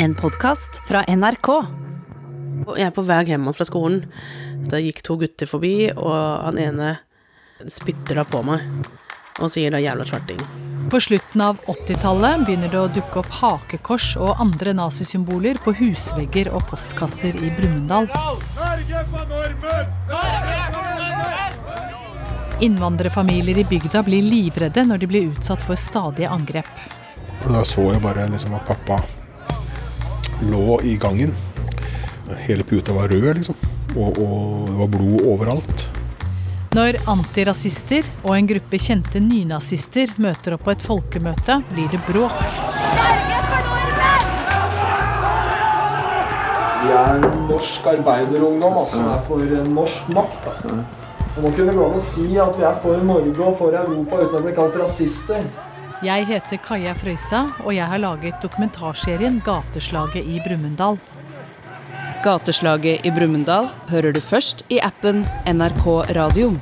En podkast fra NRK. Jeg er på vei hjem fra skolen. Da gikk to gutter forbi, og han ene spytter da på meg og sier da 'jævla svarting'. På slutten av 80-tallet begynner det å dukke opp hakekors og andre nazisymboler på husvegger og postkasser i Brumunddal. Innvandrerfamilier i bygda blir livredde når de blir utsatt for stadige angrep. Da så jeg bare liksom at pappa lå i gangen. Hele puta var rød, liksom. Og, og det var blod overalt. Når antirasister og en gruppe kjente nynazister møter opp på et folkemøte, blir det bråk. Vi er norsk arbeiderungdom altså, som er for norsk makt. Altså. Og Nå kunne gå an å si at vi er for Norge og for Europa uten å bli kalt rasister. Jeg heter Kaja Frøysa, og jeg har laget dokumentarserien 'Gateslaget i Brumunddal'. Gateslaget i Brumunddal hører du først i appen NRK Radio.